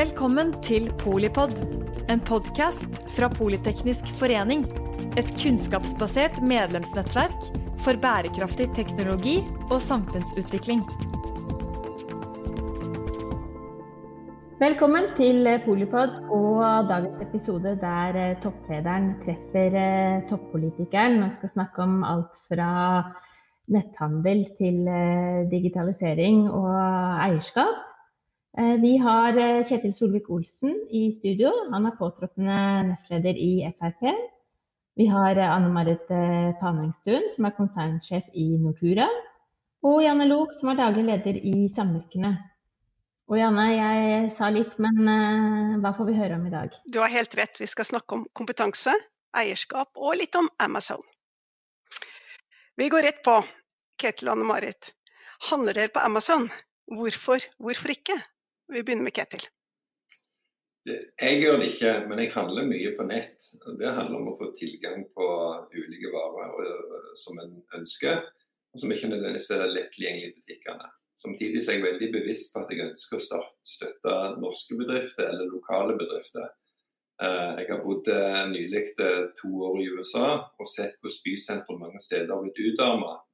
Velkommen til Polipod, en podkast fra Politeknisk forening. Et kunnskapsbasert medlemsnettverk for bærekraftig teknologi og samfunnsutvikling. Velkommen til Polipod og dagens episode der eh, topplederen treffer eh, toppolitikeren Man skal snakke om alt fra netthandel til eh, digitalisering og eierskap. Eh, vi har eh, Kjetil Solvik-Olsen i studio. Han er påtroppende nestleder i Frp. Vi har eh, Anne Marit Panengstuen, som er konsernsjef i Nortura. Og Janne Lok, som er daglig leder i Samvirkene. Og Janne, jeg sa litt, men hva får vi høre om i dag? Du har helt rett. Vi skal snakke om kompetanse, eierskap og litt om Amazon. Vi går rett på. Ketil og Anne Marit. Handler dere på Amazon? Hvorfor? Hvorfor ikke? Vi begynner med Ketil. Jeg gjør det ikke, men jeg handler mye på nett. Det handler om å få tilgang på ulike varer øh, som en ønsker, og som ikke nødvendigvis er lett tilgjengelig i butikkene. Samtidig er jeg veldig bevisst på at jeg ønsker å støtte norske bedrifter eller lokale bedrifter. Øh, jeg har bodd øh, nylig to år i USA og sett hvordan bysentre mange steder har blitt utarmet.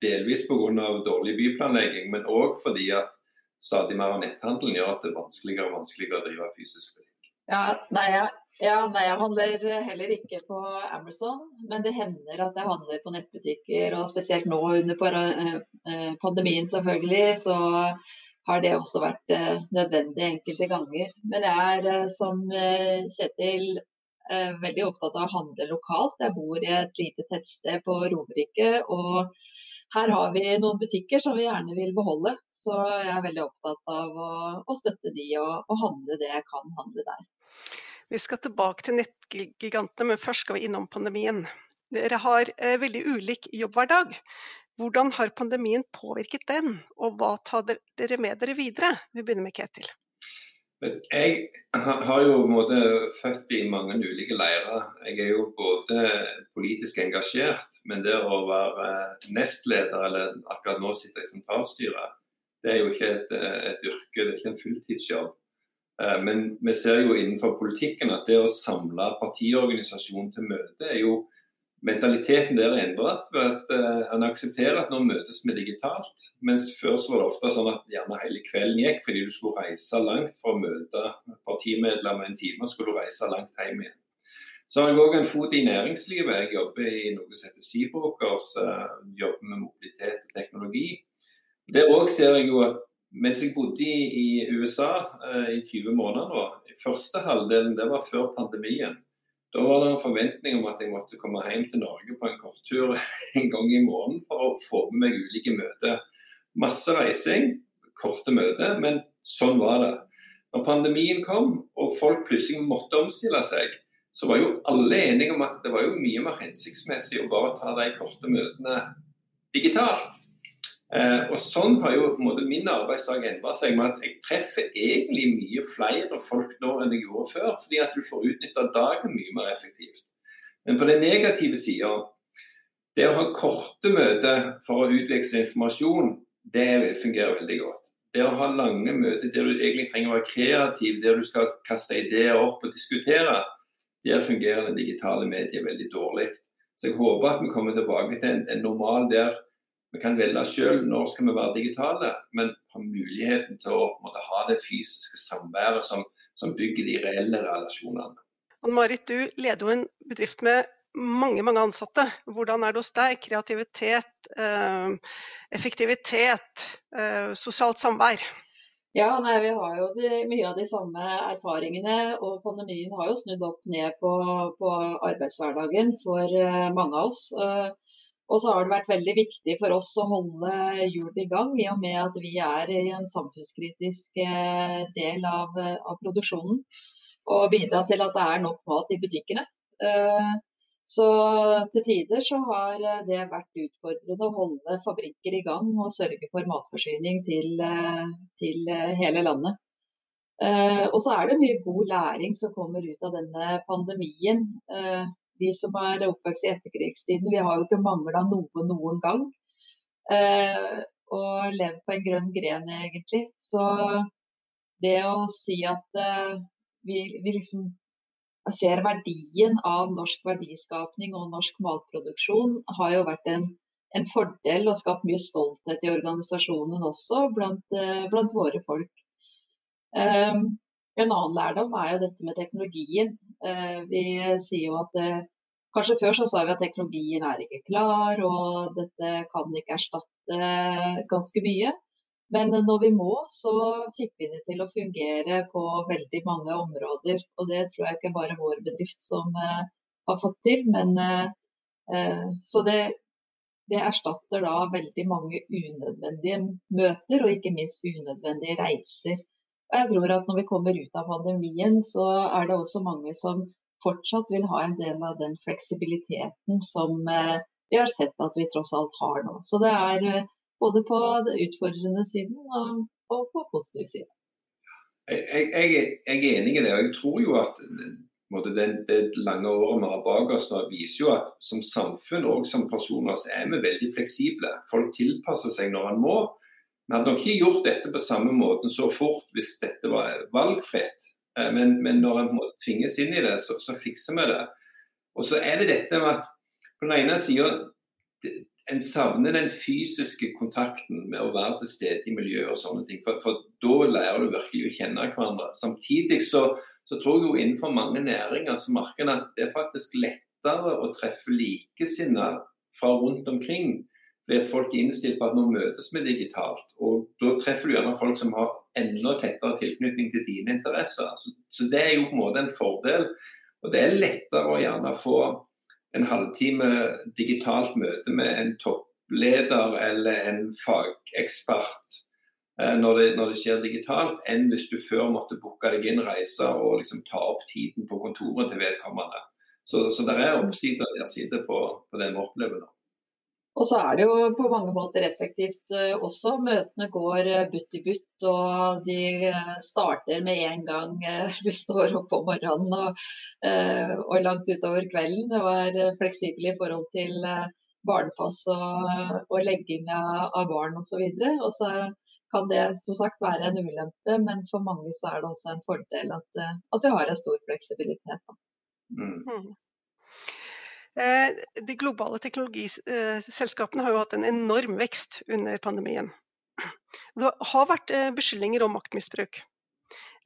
Delvis pga. dårlig byplanlegging, men òg fordi at stadig mer av netthandelen gjør at det er vanskeligere og vanskeligere å drive fysisk butikk. Ja, nei, jeg, ja, nei, jeg handler heller ikke på Amazon, men det hender at jeg handler på nettbutikker. Og spesielt nå under eh, eh, pandemien selvfølgelig, så har det også vært eh, nødvendig enkelte ganger. Men jeg er som Kjetil veldig opptatt av å handle lokalt. Jeg bor i et lite tettsted på Romerike. og her har vi noen butikker som vi gjerne vil beholde. Så jeg er veldig opptatt av å, å støtte de og, og, handle det jeg kan handle der. Vi skal tilbake til nettgigantene, men først skal vi innom pandemien. Dere har eh, veldig ulik jobbhverdag. Hvordan har pandemien påvirket den, og hva tar dere med dere videre? Vi begynner med Ketil. Jeg har jo måte, født i mange ulike leirer. Jeg er jo både politisk engasjert, men det å være nestleder, eller akkurat nå sitter jeg i sentralstyret, det er jo ikke et, et yrke, det er ikke en fulltidsjobb. Eh, men vi ser jo innenfor politikken at det å samle partiorganisasjonen til møte er jo mentaliteten der er endret at en aksepterer at nå møtes vi digitalt. Mens før så var det ofte sånn at gjerne hele kvelden gikk fordi du skulle reise langt for å møte partimedlemmer en time, og skulle du reise langt hjem igjen. Så har jeg òg en fot i næringslivet. Jeg jobber i noe som heter Seabrokers. Jobber med mobilitet og teknologi. Der òg ser jeg jo at mens jeg bodde i, USA i 20 måneder nå, i første halvdelen, det var før pandemien da var det en forventning om at jeg måtte komme hjem til Norge på en korttur en gang i måneden for å få med meg ulike møter. Masse reising, korte møter, men sånn var det. Når pandemien kom og folk plutselig måtte omstille seg, så var jo alle enige om at det var jo mye mer hensiktsmessig å bare ta de korte møtene digitalt. Eh, og Sånn har jo måte, min arbeidsdag endra seg med at jeg treffer egentlig mye flere folk nå enn jeg gjorde før, fordi at du får utnytta dagen mye mer effektivt. Men på den negative sida, det å ha korte møter for å utveksle informasjon, det fungerer veldig godt. Det å ha lange møter der du egentlig trenger å være kreativ, der du skal kaste ideer opp og diskutere, der fungerer det digitale mediet veldig dårlig. Så jeg håper at vi kommer tilbake til en, en normal der vi kan velge selv når skal vi være digitale, men ha muligheten til å måtte, ha det fysiske samværet som, som, bygger de reelle relasjonene. Ann-Marit, du leder jo en bedrift med mange mange ansatte. Hvordan er det hos deg? Kreativitet, eh, effektivitet, eh, sosialt samvær? Ja, nei, Vi har jo de, mye av de samme erfaringene. og Pandemien har jo snudd opp ned på, på arbeidshverdagen for uh, mange av oss. Og så har det vært veldig viktig for oss å holde hjulene i gang, i og med at vi er i en samfunnskritisk eh, del av, av produksjonen. Og bidra til at det er nok mat i butikkene. Eh, så til tider så har det vært utfordrende å holde fabrikker i gang og sørge for matforsyning til, eh, til hele landet. Og så er det mye god læring som kommer ut av denne pandemien vi som er oppvokst i etterkrigstiden, vi har jo ikke mangla noe noen gang. Eh, og levd på en grønn gren, egentlig. Så det å si at eh, vi, vi, liksom ser verdien av norsk verdiskapning og norsk matproduksjon, har jo vært en, en fordel og skapt mye stolthet i organisasjonen også blant, uh, blant våre folk. Um, en annen lærdom er jo dette med teknologien. Uh, vi sier jo at Kanskje før så sa vi at teknologien er ikke klar, og dette kan ikke erstatte ganske mye. Men når vi må, så fikk vi det til å fungere på veldig mange områder. Og det tror jeg ikke bare vår bedrift som har fått til. Men, så det, det, erstatter da veldig mange unødvendige møter, og ikke minst unødvendige reiser. Og jeg tror at når vi kommer ut av pandemien, så er det også mange som fortsatt vil ha en del av den fleksibiliteten som uh, vi har sett at vi tross alt har nå. Så det er både på den utfordrende siden og på positiv side. Jeg, jeg, jeg, er enig i det. og Jeg tror jo at det, det lange året vi har bak oss nå, viser jo at som samfunn og som personer så er vi veldig fleksible. Folk tilpasser seg når en må. Vi hadde nok ikke gjort dette på samme måten så fort hvis dette var valgfritt. Eh, men, men når en tvinges inn i det, så, så, fikser vi det. Og så er det dette med at på den ene sida en savner den fysiske kontakten med å være til stede i miljøet og sånne ting. For, for da lærer du virkelig å kjenne hverandre. Samtidig så, så tror jeg jo innenfor mange næringer så merker en at det er faktisk lettere å treffe likesinnede fra rundt omkring. Fordi at folk er innstilt på at nå møtes vi digitalt. Og da treffer du gjerne folk som har enda tettere tilknytning til dine interesser. Så, så det er jo på en måte en fordel. Og det er lettere å gjerne få en halvtime digitalt møte med en toppleder eller en fagekspert eh, når det, når det, skjer digitalt, enn hvis du før måtte booke deg inn, reise og liksom ta opp tiden på kontoret til vedkommende. Så, så det er oppsider der sitter på, på den nå. Og så er det jo på mange måter effektivt uh, også. Møtene går uh, butt i butt, og de uh, starter med en gang vi står opp om morgenen og, og, langt utover kvelden. Og er fleksible i forhold til barnepass og, og legging av, av barn osv. Og, og så kan det som sagt være en ulempe, men for mange så er det også en fordel at, at vi har en stor fleksibilitet. Mm. Eh, de globale teknologiselskapene har jo hatt en enorm vekst under pandemien. Det har vært eh, beskyldninger om maktmisbruk.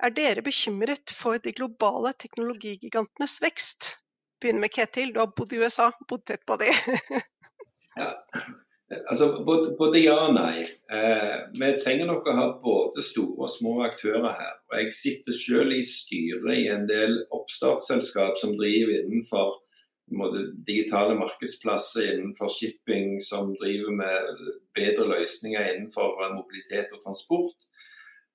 Er dere bekymret for de globale teknologigigantenes vekst? Begynner med Ketil, du har bodd i USA, bodd tett på det. ja, altså både, ja og nei. Eh, vi trenger nok å ha både store og små aktører her. Og jeg sitter selv i styret i en del oppstartsselskap som driver innenfor digitale markedsplasser innenfor shipping som driver med bedre løsninger innenfor mobilitet og transport.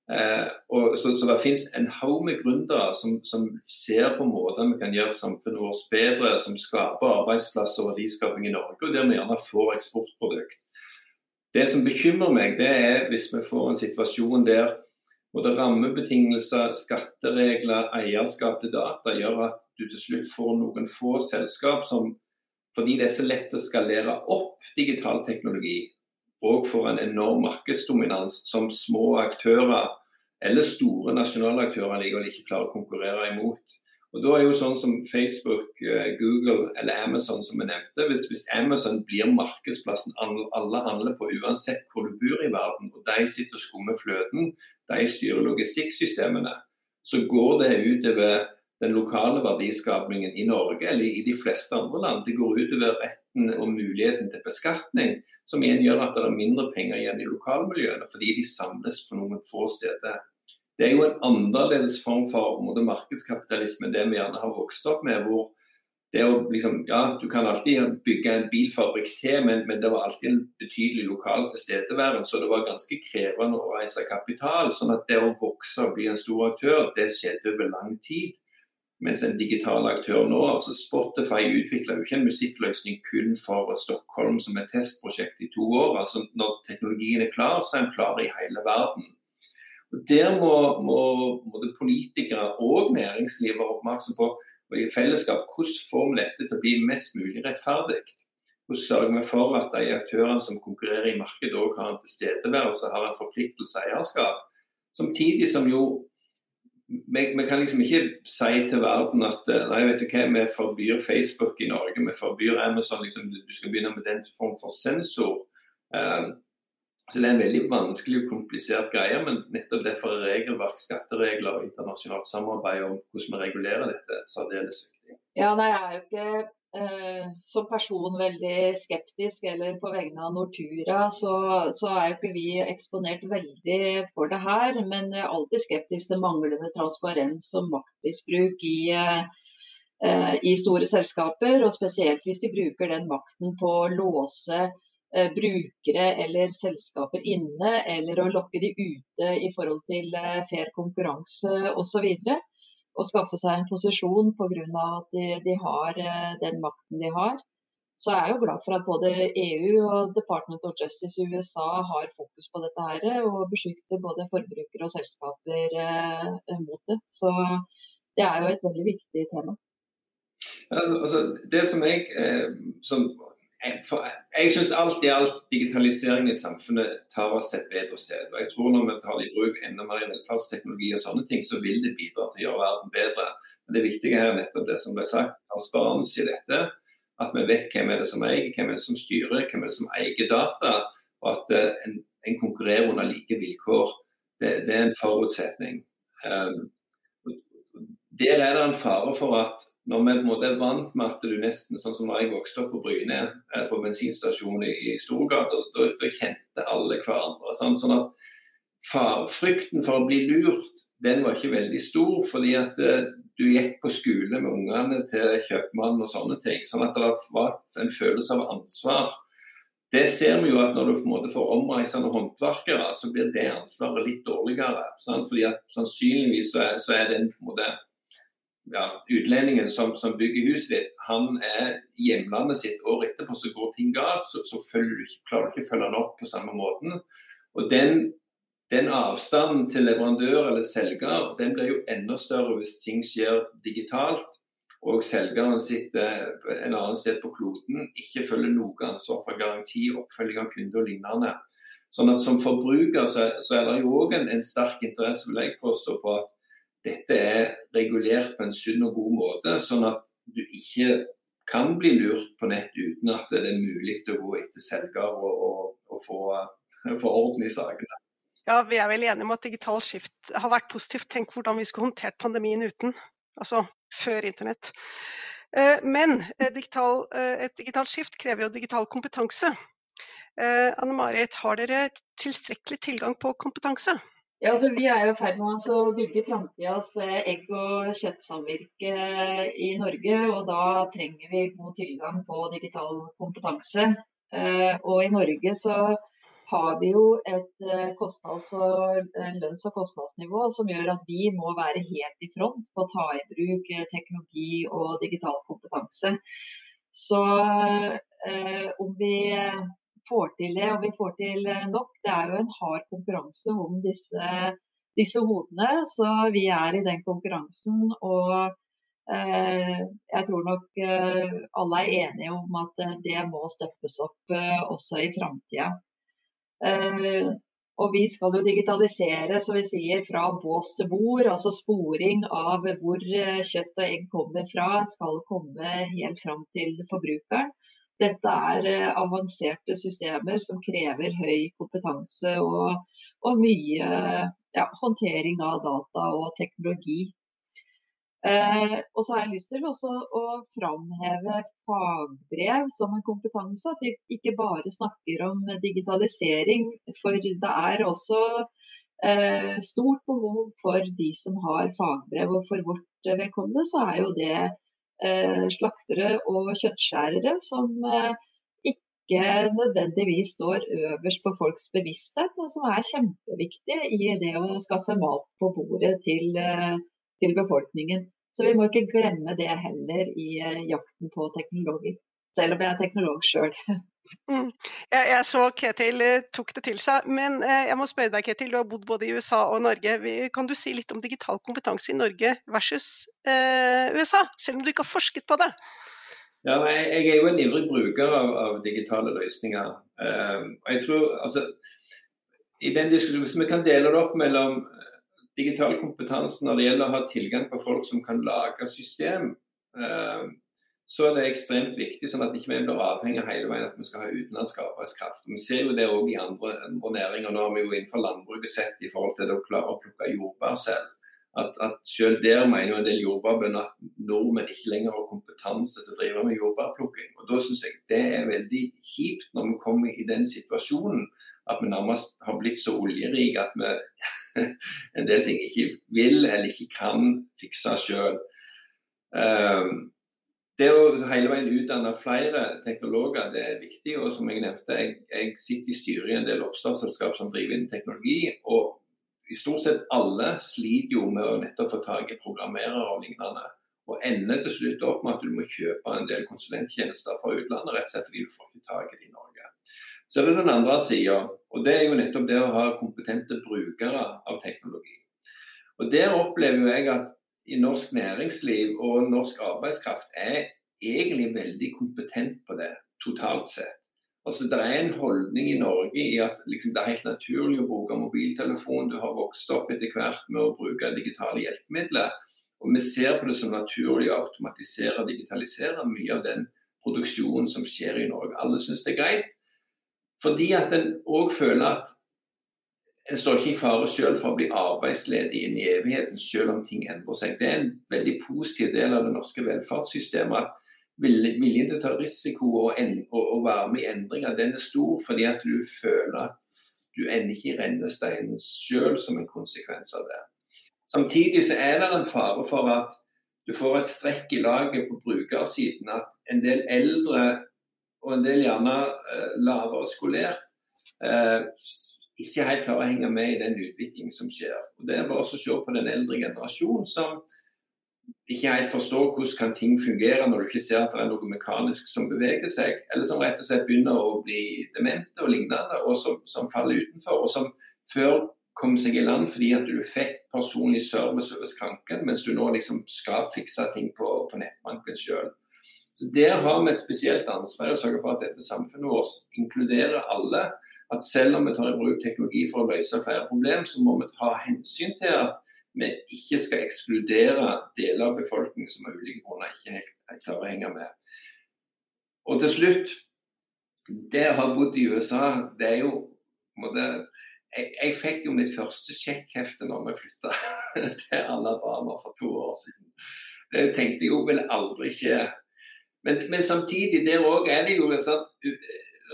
Eh, og, så, så, det finnes en haug med gründere som, som, ser på måter vi kan gjøre samfunnet vårt bedre, som skaper arbeidsplasser og verdiskaping i Norge, og der vi gjerne får eksportprodukt. Det som bekymrer meg, det er hvis vi får en situasjon der både rammebetingelser, skatteregler, eierskap til data gjør at du til slutt får noen få selskap som, fordi det er så lett å skalere opp digital teknologi, og får en enorm markedsdominans som små aktører eller store nasjonale aktører likevel ikke klarer å konkurrere imot. Og da er jo sånn som Facebook, eh, Google eller Amazon som vi nevnte. Hvis, hvis, Amazon blir markedsplassen alle handler på uansett hvor du bor i verden, og de sitter og skummer fløten, de styrer logistikksystemene, så går det utover den lokale verdiskapningen i Norge eller i de fleste andre land. Det går utover retten og muligheten til beskatning, som igjen gjør at det er mindre penger igjen i lokalmiljøene, fordi de samles på noen få steder. Det er jo en annerledes form for måte, markedskapitalisme det vi gjerne har vokst opp med. hvor det å liksom, ja, Du kan alltid bygge en bilfabrikk til, men, men det var alltid en betydelig lokal tilstedeværelse. Så det var ganske krevende å reise kapital. sånn at det å vokse og bli en stor aktør, det skjedde over lang tid. Mens en digital aktør nå, altså Spotify utvikla jo ikke en musikkløsning kun for Stockholm som et testprosjekt i to år. altså Når teknologien er klar, så er den klar i hele verden. Og Der må, må, må politikere og næringsliv være oppmerksom på og i fellesskap hvordan får vi dette til å bli mest mulig rettferdig. Hvordan sørger vi for at de aktørene som konkurrerer i markedet òg har en tilstedeværelse, har en forpliktelse eierskap. Samtidig som jo vi, vi, kan liksom ikke si til verden at nei, vet du hva, vi forbyr Facebook i Norge, vi forbyr Amazon. Liksom, du skal begynne med den form for sensor. Um, så Det er en veldig vanskelig og komplisert greie, men nettopp derfor er regelverk, skatteregler og internasjonalt samarbeid om hvordan vi regulerer dette, særdeles viktig. Ja, nei, jeg er jo ikke eh, som person veldig skeptisk, eller på vegne av Nortura, så, så, er jo ikke vi eksponert veldig for det her. Men jeg er alltid skeptisk til manglende transparens og maktmisbruk i, eh, i store selskaper. Og spesielt hvis de bruker den makten på å låse eh, brukere eller selskaper inne, eller å lokke de ute i forhold til eh, fair konkurranse osv Og skaffe seg en posisjon pga. at de, de, har eh, den makten de har. Så jeg er jo glad for at både EU og Department of Justice i USA har fokus på dette her, og beskytter både forbrukere og selskaper eh, mot det. Så det er jo et veldig viktig tema. Altså, altså, det som jeg eh, som for jeg syns alt i alt digitalisering i samfunnet tar oss til et bedre sted. og jeg tror Når vi tar i bruk enda mer velferdsteknologi, og sånne ting, så vil det bidra til å gjøre verden bedre. Men Det viktige her er nettopp det som ble sagt, transparens i dette. At vi vet hvem er det som eier, hvem er det som styrer, hvem er det som eier data. Og at eh, en, en konkurrerer under like vilkår. Det, det er en forutsetning. Um, der er det en fare for at når vi på en måte er vant med at du nesten, sånn som da jeg vokste opp på Bryne, eh, på bensinstasjonen i, Storgata, da, kjente alle hverandre. Sant? Sånn at far, Frykten for å bli lurt, den var ikke veldig stor, fordi at eh, du gikk på skole med ungene til kjøpmannen og sånne ting. Sånn at det var en følelse av ansvar. Det ser vi jo at når du på en måte får omreisende håndverkere, så blir det ansvaret litt dårligere. Sant? Fordi at Sannsynligvis så er, så er den på en måte ja, utlendingen som, som, bygger huset ditt, han er hjemlandet sitt året etterpå, så går ting galt, så, så følger, klarer du ikke å følge han opp på samme måten. Og den, den, avstanden til leverandør eller selger den blir jo enda større hvis ting skjer digitalt og selgeren sitter en annen sted på kloden, ikke følger noe ansvar for garanti, oppfølging av kunde og lignende. Sånn at Som forbruker så, så er det jo òg en, en sterk interesse vil jeg påstå, på at dette er regulert på en sunn og god måte, sånn at du ikke kan bli lurt på nett uten at det er mulig å gå etter selger og, og, og få, få, orden i sakene. Ja, Vi er vel enige om at digital skift har vært positivt. Tenk hvordan vi skulle håndtert pandemien uten, altså før internett. Eh, men eh, eh, et digitalt skift krever jo digital kompetanse. Anne Marit, har dere tilstrekkelig tilgang på kompetanse? Ja, altså Vi er i ferd med å bygge framtidas eh, egg- og kjøttsamvirke eh, i Norge. og Da trenger vi god tilgang på digital kompetanse. Eh, og I Norge så har vi jo et kostnads- og lønns- og kostnadsnivå som gjør at vi må være helt i front på å ta i bruk teknologi og digital kompetanse. Så om vi får til det, og vi får til eh, nok. Det er jo en hard konkurranse om disse, disse hodene, så vi er i den konkurransen. Og eh, jeg tror nok eh, alle er enige om at eh, det må steppes opp eh, også i framtida. Eh, og vi skal jo digitalisere som vi sier, fra bås til bord, altså sporing av hvor kjøtt og egg kommer fra, skal komme helt fram til forbrukeren. Dette er eh, avanserte systemer som krever høy kompetanse og, og mye ja, håndtering av data og teknologi. Eh, og så har jeg lyst til også å framheve fagbrev som en kompetanse. At vi ikke bare snakker om digitalisering. For det er også eh, stort behov for de som har fagbrev. Og for vårt vedkommende så er jo det slaktere og kjøttskjærere som eh, ikke nødvendigvis står øverst på folks bevissthet, men som er kjempeviktige i det å skaffe mat på bordet til, eh, til befolkningen. Så vi må ikke glemme det heller i jakten på teknologer, selv om jeg er teknolog sjøl. Mm. Jeg, jeg, så Ketil eh, tok det til seg, men eh, jeg må spørre deg Ketil, du har bodd både i USA og Norge. Kan du si litt om digital kompetanse i Norge versus eh, USA, selv om du ikke har forsket på det? Ja, jeg, er jo en ivrig bruker av, av digitale løsninger. Um, og jeg tror, altså, i den diskusjonen, Hvis vi kan dele det opp mellom digital kompetanse når det gjelder å ha tilgang på folk som kan lage system, eh, så er det ekstremt viktig, sånn at ikke vi blir avhengig hele veien at vi skal ha utenlandsk arbeidskraft. Vi ser jo det òg i andre, andre, næringer. Nå har vi jo innenfor landbruket sett i forhold til det å klare å plukke jordbær selv. At, at selv der mener jo en del jordbærbønder at nordmenn ikke lenger har kompetanse til å drive med jordbærplukking. Og Da syns jeg det er veldig kjipt når vi kommer i den situasjonen at vi nærmest har blitt så oljerike at vi en del ting ikke vil eller ikke kan fikse sjøl. Det å hele veien utdanne flere teknologer det er viktig. og som Jeg nevnte, jeg, jeg sitter i styret i en del oppstartsselskap som driver innen teknologi. og i Stort sett alle sliter jo med å nettopp få tak i programmerere og lignende. Og ender til slutt opp med at du må kjøpe en del konsulenttjenester fra utlandet rett og slett fordi du får ikke tak i det i Norge. Så er det den andre sida, og det er jo nettopp det å ha kompetente brukere av teknologi. Og Der opplever jo jeg at i norsk næringsliv og norsk arbeidskraft er egentlig veldig kompetent på det, totalt sett. Altså, Det er en holdning i Norge i at liksom, det er helt naturlig å bruke mobiltelefon. Du har vokst opp etter hvert med å bruke digitale hjelpemidler. Og Vi ser på det som naturlig å automatisere og digitalisere mye av den produksjonen som skjer i Norge. Alle syns det er greit. Fordi at en òg føler at en står ikke i fare selv for å bli arbeidsledig inn i evigheten, selv om ting endrer seg. Det er en veldig positiv del av det norske velferdssystemet. at Viljen til å ta risiko og, og, og, være med i endringer, den er stor fordi at du føler at du ender ikke i rennesteinen selv som en konsekvens av det. Samtidig så er det en fare for at du får et strekk i laget på brukersiden. At en del eldre og en del gjerne eh, lavere skolert eh, ikke helt klarer å henge med i den utviklingen som skjer. Og Det er bare å se på den eldre generasjonen som ikke helt forstår hvordan kan ting fungere når du ikke ser at det er noe mekanisk som beveger seg, eller som rett og slett begynner å bli demente og lignende, og som, som faller utenfor. og som før kom seg i land fordi at du fikk personlig service over skranken, mens du nå liksom skal fikse ting på, på nettbanken sjøl. Der har vi et spesielt ansvar å sørge for at dette samfunnet vårt inkluderer alle at selv om vi tar i bruk teknologi for å løse flere problemer, så må vi ta hensyn til at vi ikke skal ekskludere deler av befolkningen som av ulike grunner ikke helt klarer å henge med. Og til slutt, det å ha bodd i USA, det er jo måtte, jeg, jeg, fikk jo mitt første sjekkhefte når vi flytta til Alabama for to år siden. Det tenkte jeg jo ville aldri skje. Men, men samtidig, der òg er det jo sånn,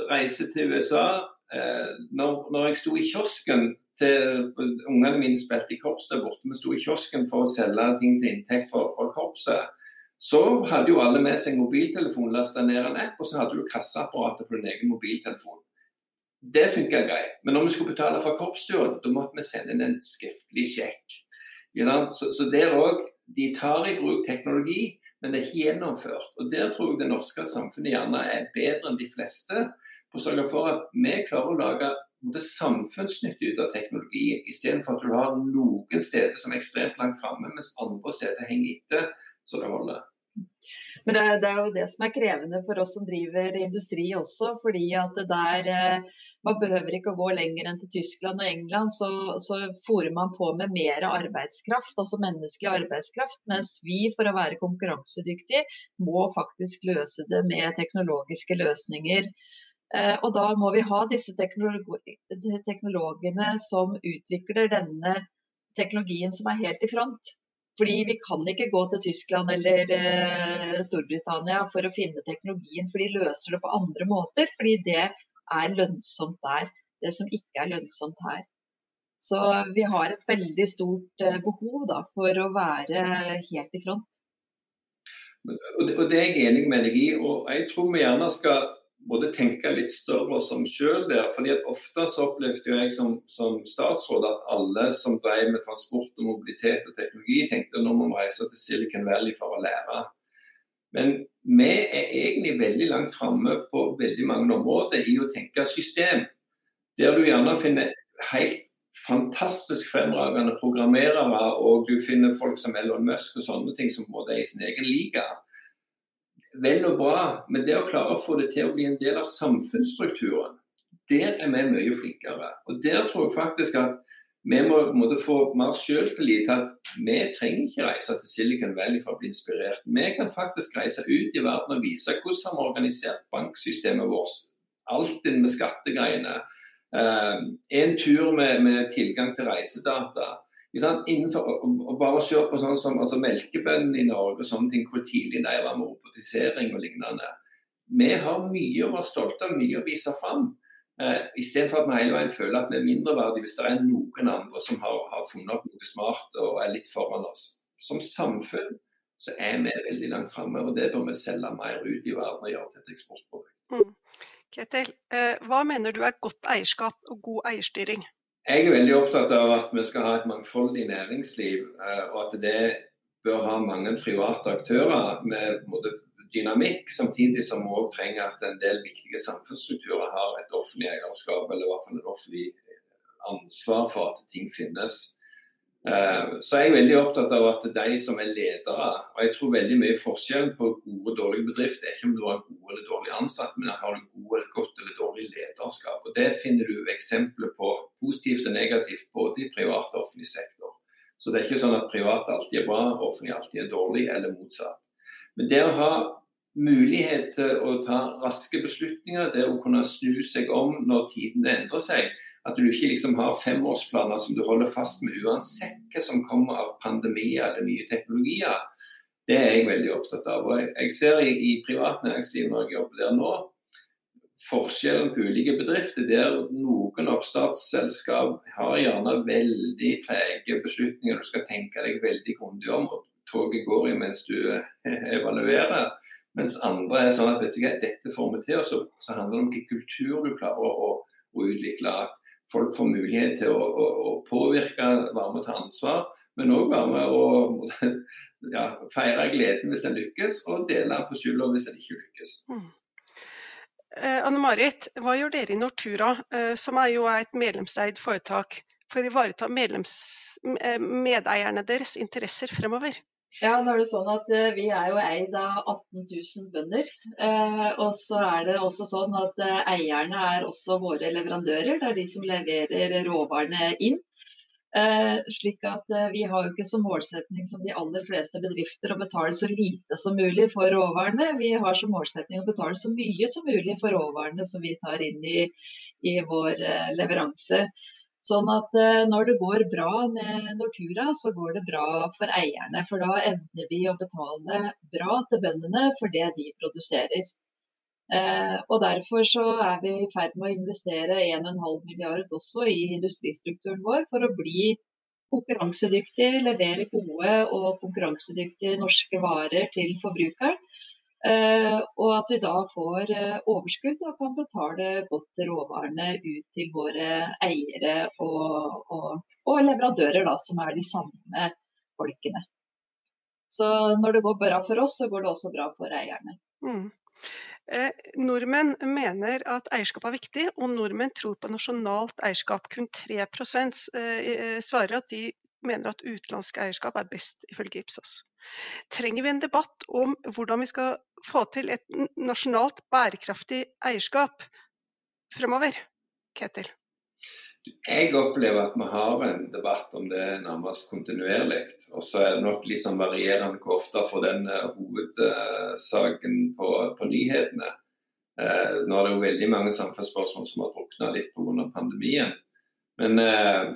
Reise til USA når, når, jeg sto i kiosken til Ungene mine spilte i korpset borte. Vi sto i kiosken for å selge ting til inntekt for, for korpset. Så hadde jo alle med seg mobiltelefon, lasta ned en app, og så hadde du kasseapparatet på din egen mobiltelefon. Det funka greit. Men når vi skulle betale for korpsturen, da måtte vi sende inn en skriftlig sjekk. Så, så der òg De tar i bruk teknologi, men det er ikke gjennomført. Og Der tror jeg det norske samfunnet gjerne er bedre enn de fleste og sørge for at vi klarer å lage samfunnsnytte ut av teknologien, istedenfor at du har noen steder som er ekstremt langt framme, mens andre steder henger etter så det holder. Men det er, det er, jo det som er krevende for oss som driver industri også. fordi at det der, eh, Man behøver ikke å gå lenger enn til Tyskland og England, så, så fòrer man på med mer arbeidskraft, altså menneskelig arbeidskraft. Mens vi for å være konkurransedyktige må faktisk løse det med teknologiske løsninger. Eh, og da må vi ha disse teknologene som utvikler denne teknologien som er helt i front. Fordi vi kan ikke gå til Tyskland eller eh, Storbritannia for å finne teknologien, for de løser det på andre måter. Fordi det er lønnsomt der. Det som ikke er lønnsomt her. Så vi har et veldig stort eh, behov da, for å være helt i front. Og det er jeg enig med deg i. Og jeg tror vi gjerne skal både tenke litt større som sjøl der. fordi at Ofte så opplevde jeg som, som, statsråd at alle som drev med transport og mobilitet og teknologi, tenkte nå må vi reise til Silicon Valley for å lære. Men vi er egentlig veldig langt framme på veldig mange områder i å tenke system. Der du gjerne finner helt fantastisk fremragende programmerere, og du finner folk som Elon Musk og sånne ting som både er i sin egen liga vel og bra, men det å klare å få det til å bli en del av samfunnsstrukturen, der er vi mye flinkere. Og Der tror jeg faktisk at vi må, må få mer selvtillit til at vi trenger ikke reise til Silicon Valley for å bli inspirert. Vi kan faktisk reise ut i verden og vise hvordan vi har organisert banksystemet vårt. Alt inn med skattegreiene. Uh, en tur med, med, tilgang til reisedata. Innenfor, og bare se på sånn som altså Melkebøndene i Norge og sånne ting, hvor tidlig de var med robotisering og lignende. Vi har mye å være stolte av, mye å vise fram. Eh, Istedenfor at vi hele veien føler at vi er mindreverdige hvis det er noen andre som har, har funnet opp noe smart og er litt foran oss. Som samfunn så er vi veldig langt framme, og det bør vi selge mer ut i verden og gjøre til et eksportprodukt. Mm. Ketil, eh, hva mener du er godt eierskap og god eierstyring? Jeg er veldig opptatt av at vi skal ha et mangfoldig næringsliv, uh, og at det bør ha mange private aktører med dynamikk, samtidig som vi òg trenger at en del viktige samfunnsstrukturer har et offentlig eierskap, eller i hvert fall et offentlig ansvar for at ting finnes. Eh, så jeg er veldig opptatt av at de som er ledere, og jeg tror veldig mye forskjell på gode og dårlige bedrifter er ikke om du har gode eller dårlige ansatte, men har du gode eller godt eller dårlig lederskap. Og Det finner du eksempler på positivt og negativt både i privat og offentlig sektor. Så det er ikke sånn at privat alltid er bra, offentlig alltid er dårlig, eller motsatt. Men det å ha mulighet til å ta raske beslutninger, det å kunne snu seg om når tidene endrer seg. At du ikke liksom har femårsplaner som du holder fast med uansett hva som kommer av pandemier eller nye teknologier. Det er jeg veldig opptatt av. Og jeg ser i, i privat næringsliv når jeg jobber der nå, forskjellen på ulike bedrifter der noen oppstartsselskap har gjerne veldig trege beslutninger du skal tenke deg veldig grundig om. og Toget går i mens du evaluerer. Mens andre er sånn at vet du hva, dette får vi til. Og så, så handler det om hvilken kultur du klarer å, å, å utvikle. Folk får mulighet til å, å, å påvirke, være med og ta ansvar. Men òg være med å ja, feire gleden hvis en lykkes, og dele på skylda hvis en ikke lykkes. Mm. Eh, Anne Marit, hva gjør dere i Nortura, eh, som er jo et medlemseid foretak, for å ivareta eh, medeierne deres interesser fremover? Ja, nå er det sånn at uh, Vi er jo eid av 18 000 bønder. Uh, og så er det også sånn at uh, eierne er også våre leverandører. Det er de som leverer råvarene inn. slik at Vi har jo ikke som målsetning som de aller fleste bedrifter å betale så lite som mulig for råvarene. Vi har som målsetning å betale så mye som mulig for råvarene som vi tar inn i, i vår leveranse. Sånn at eh, når det går bra med Nortura, så går det bra for eierne. For da evner vi å betale bra til bøndene for det de produserer. Eh, og Derfor så er vi i ferd med å investere 1,5 milliard også i industristrukturen vår for å bli konkurransedyktig, levere gode og konkurransedyktige norske varer til forbrukeren. Uh, og at vi da får uh, overskudd og kan betale godt råvarene ut til våre eiere og, og, og, leverandører, da, som er de samme folkene. Så når det går bra for oss, så går det også bra for eierne. Mm. Eh, nordmenn mener at eierskap er viktig, og nordmenn tror på nasjonalt eierskap. Kun 3 eh, svarer at de mener at utenlandsk eierskap er best, ifølge Ipsos. Trenger vi en debatt om hvordan vi skal få til et nasjonalt bærekraftig eierskap fremover? Ketil? Jeg opplever at vi har en debatt om det nærmest kontinuerlig. Og så er det nok sånn varierende hvor ofte får den uh, hovedsaken på, på, nyhetene. Eh, nå er det jo veldig mange samfunnsspørsmål som har drukna litt pga. pandemien. Men uh,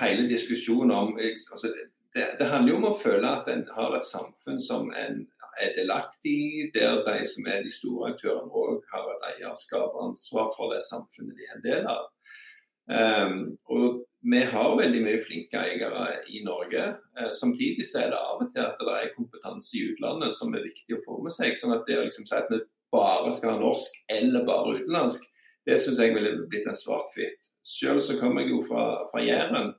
hele diskusjonen om altså, det, det, handler jo om å føle at en har et samfunn som en er delaktig i, der de som er de store aktørene òg har et eierskap og ansvar for det samfunnet de er en del av. Um, og vi har veldig mye flinke eiere i Norge. Uh, samtidig så er det av og til at det er kompetanse i utlandet som er viktig å få med seg. sånn at det å liksom si at vi bare skal ha norsk eller bare utenlandsk, det syns jeg ville blitt en svart-hvitt. Selv så kommer jeg jo fra, fra Jæren.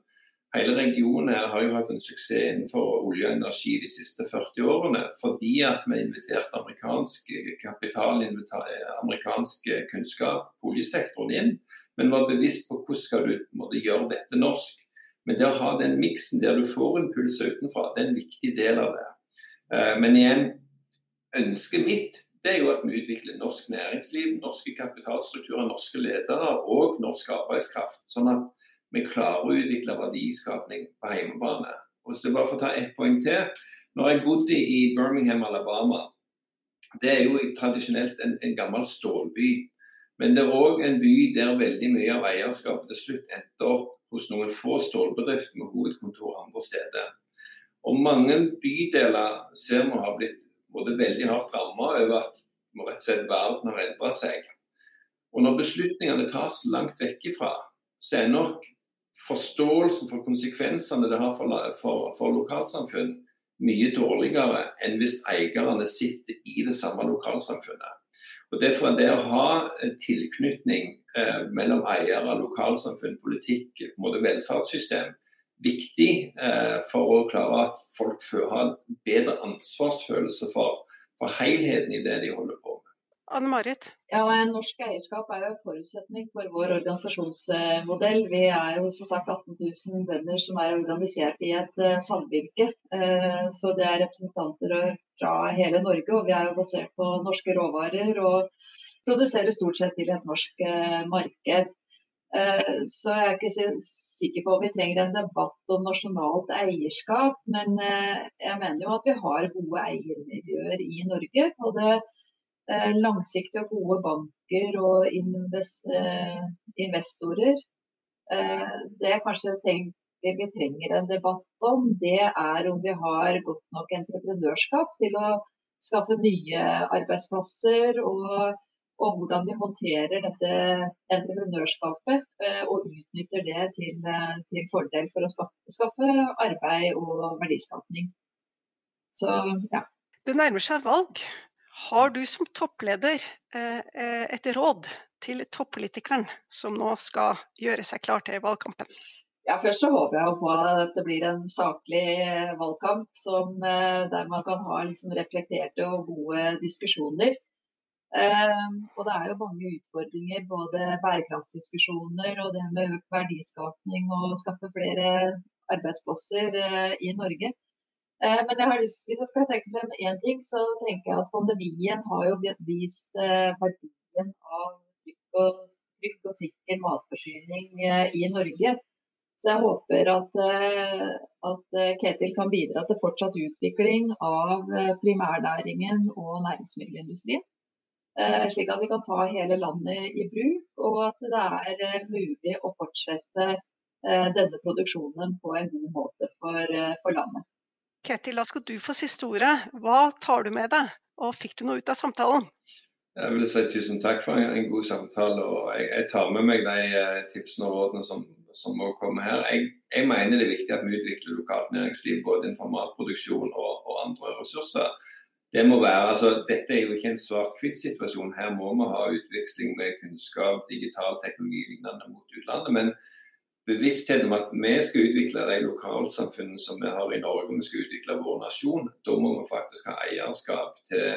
Hele regionen her har jo hatt en suksess innenfor olje og energi de siste 40 årene. Fordi at vi inviterte amerikansk kapital, amerikansk kunnskap på oljesektoren inn. Men var bevisst på hvordan skal du måtte gjøre dette norsk. Men det å ha den miksen der du får impulser utenfra, det er en viktig del av det. Eh, men igjen, ønsket mitt det er jo at vi utvikler norsk næringsliv, norske kapitalstrukturer, norske ledere og norsk arbeidskraft. Sånn at vi klarer å utvikle verdiskapning på hjemmebane. Og jeg bare får ta ett poeng til. Når jeg bodde i Birmingham, Alabama, det er jo tradisjonelt en, en gammel stålby. Men det er òg en by der veldig mye av eierskapet til slutt endte opp hos noen få stålbedrifter med hovedkontor andre steder. Og mange bydeler ser vi har blitt både veldig hardt rammet over at rett og slett verden har endret seg. Og når beslutningene tas langt vekk ifra, så er nok forståelsen for konsekvensene det har for, for, for lokalsamfunn, mye dårligere enn hvis eierne sitter i det samme lokalsamfunnet. Og Derfor er det å ha tilknytning eh, mellom eiere, lokalsamfunn, politikk, måte velferdssystem, viktig eh, for å klare at folk har en bedre ansvarsfølelse for, for helheten i det de holder på. Anne Marit? Ja, Norsk eierskap er jo en forutsetning for vår organisasjonsmodell. Vi er jo som sagt 18 000 bønder som er organisert i et uh, samvirke. Uh, så det er representanter fra hele Norge, og vi er jo basert på norske råvarer. Og produserer stort sett til et norsk uh, marked. Så jeg er ikke sikker på om vi trenger en debatt om nasjonalt eierskap, men jeg mener jo at vi har gode eiermiljøer i Norge. og Eh, langsiktige og gode banker og eh, investorer. Eh, det jeg kanskje tenker vi trenger en debatt om, det er om vi har godt nok entreprenørskap til å skaffe nye arbeidsplasser. Og, og hvordan vi håndterer dette entreprenørskapet og utnytter det til, til fordel for å skaffe, skaffe arbeid og verdiskapning. Så ja. Det nærmer seg valg. Har du som toppleder eh, eh, et råd til toppolitikeren som nå skal gjøre seg klar til valgkampen? Ja, Først så håper jeg på at det blir en saklig eh, valgkamp som, der man kan ha liksom reflekterte og gode diskusjoner. og Det er jo mange utfordringer, både bærekraftsdiskusjoner og det med økt verdiskapning og skaffe flere arbeidsplasser i Norge. Eh, men jeg har lyst, hvis jeg skal tenke frem én ting, så tenker jeg at pandemien har jo vist eh, verdien av trygg og, trygg og sikker matforsyning eh, i Norge. Så jeg håper at, at, Ketil kan bidra til fortsatt utvikling av primærnæringen og næringsmiddelindustrien. Slik at vi kan ta hele landet i bruk, og at det er mulig å fortsette denne produksjonen på en god måte for, for landet. Ketil, da skal du få siste ordet. Hva tar du med deg, og fikk du noe ut av samtalen? Jeg vil si tusen takk for en god samtale. og Jeg, jeg tar med meg de eh, tipsene og rådene som, som må komme her. Jeg, jeg, mener det er viktig at vi utvikler lokalt næringsliv både innenfor matproduksjon og, og, andre ressurser. Det må være, altså, dette er jo ikke en svart-hvitt-situasjon. Her må vi ha utveksling med kunnskap, digital teknologi lignende mot utlandet. men bevissthet om at vi skal utvikle de lokalsamfunnene som vi har i Norge, og vi skal utvikle vår nasjon, da må vi faktisk ha eierskap til,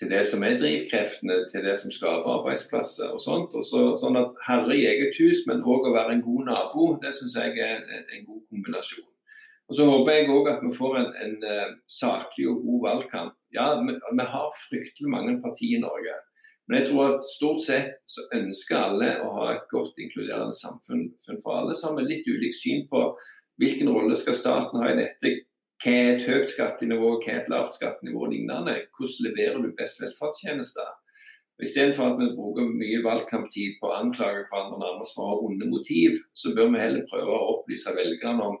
til det som er drivkreftene, til det som skaper arbeidsplasser og sånt. Og så, sånn at herre i eget hus, men òg å være en god nabo, det syns jeg er en, en, god kombinasjon. Og Så håper jeg òg at vi får en, en, en, saklig og god valgkamp. Ja, vi, vi har fryktelig mange partier i Norge. Men jeg tror at stort sett så ønsker alle å ha et godt inkluderende samfunn for alle. Så har vi litt ulikt syn på hvilken rolle skal staten ha i dette. Hva er et høyt skattenivå, hva er et lavt skattenivå og lignende. Hvordan leverer du best velferdstjenester? Istedenfor at vi bruker mye valgkamptid på å anklage hverandre nærmest for å ha onde motiv, så bør vi heller prøve å opplyse velgerne om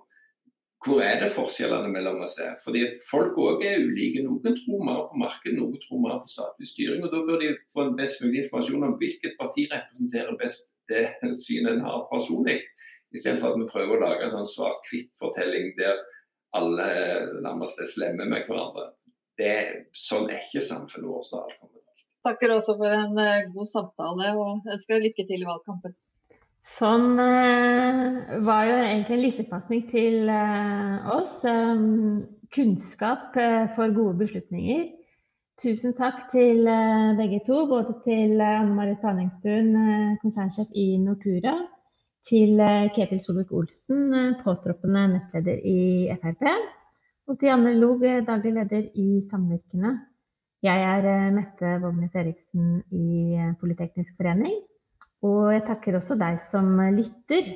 hvor er det forskjellene mellom oss er? Fordi Folk òg er ulike. Noen tror mer på markedet, noen tror mer på statlig styring. og Da bør de få en best mulig informasjon om hvilket parti representerer best det synet en har personlig. Istedenfor at vi prøver å lage en sånn svart-hvitt-fortelling der alle nærmest er slemme med hverandre. Det, sånn er ikke samfunnet vårt. Takker også for en eh, god samtale og ønsker deg lykke til i valgkampen. Sånn eh, var jo egentlig en lissepasning til eh, oss. Um, kunnskap eh, for gode beslutninger. Tusen takk til eh, begge to, både til eh, Anne Marit Tanningstuen, eh, konsernsjef i Nortura, til Ketil Solvik-Olsen, påtroppende nestleder i Frp, og til Anne Log, daglig leder i Samvirkene. Jeg er Mette Vågnes Eriksen i Politeknisk forening. Og jeg takker også deg som lytter.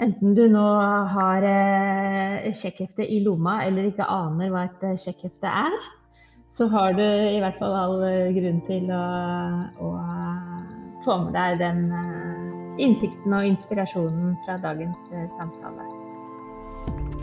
Enten du nå har eh, sjekkhefte i lomma eller ikke aner hva et eh, sjekkhefte er, så har du i hvert fall all eh, grunn til å, å få med deg den innsikten og inspirasjonen fra dagens samtale.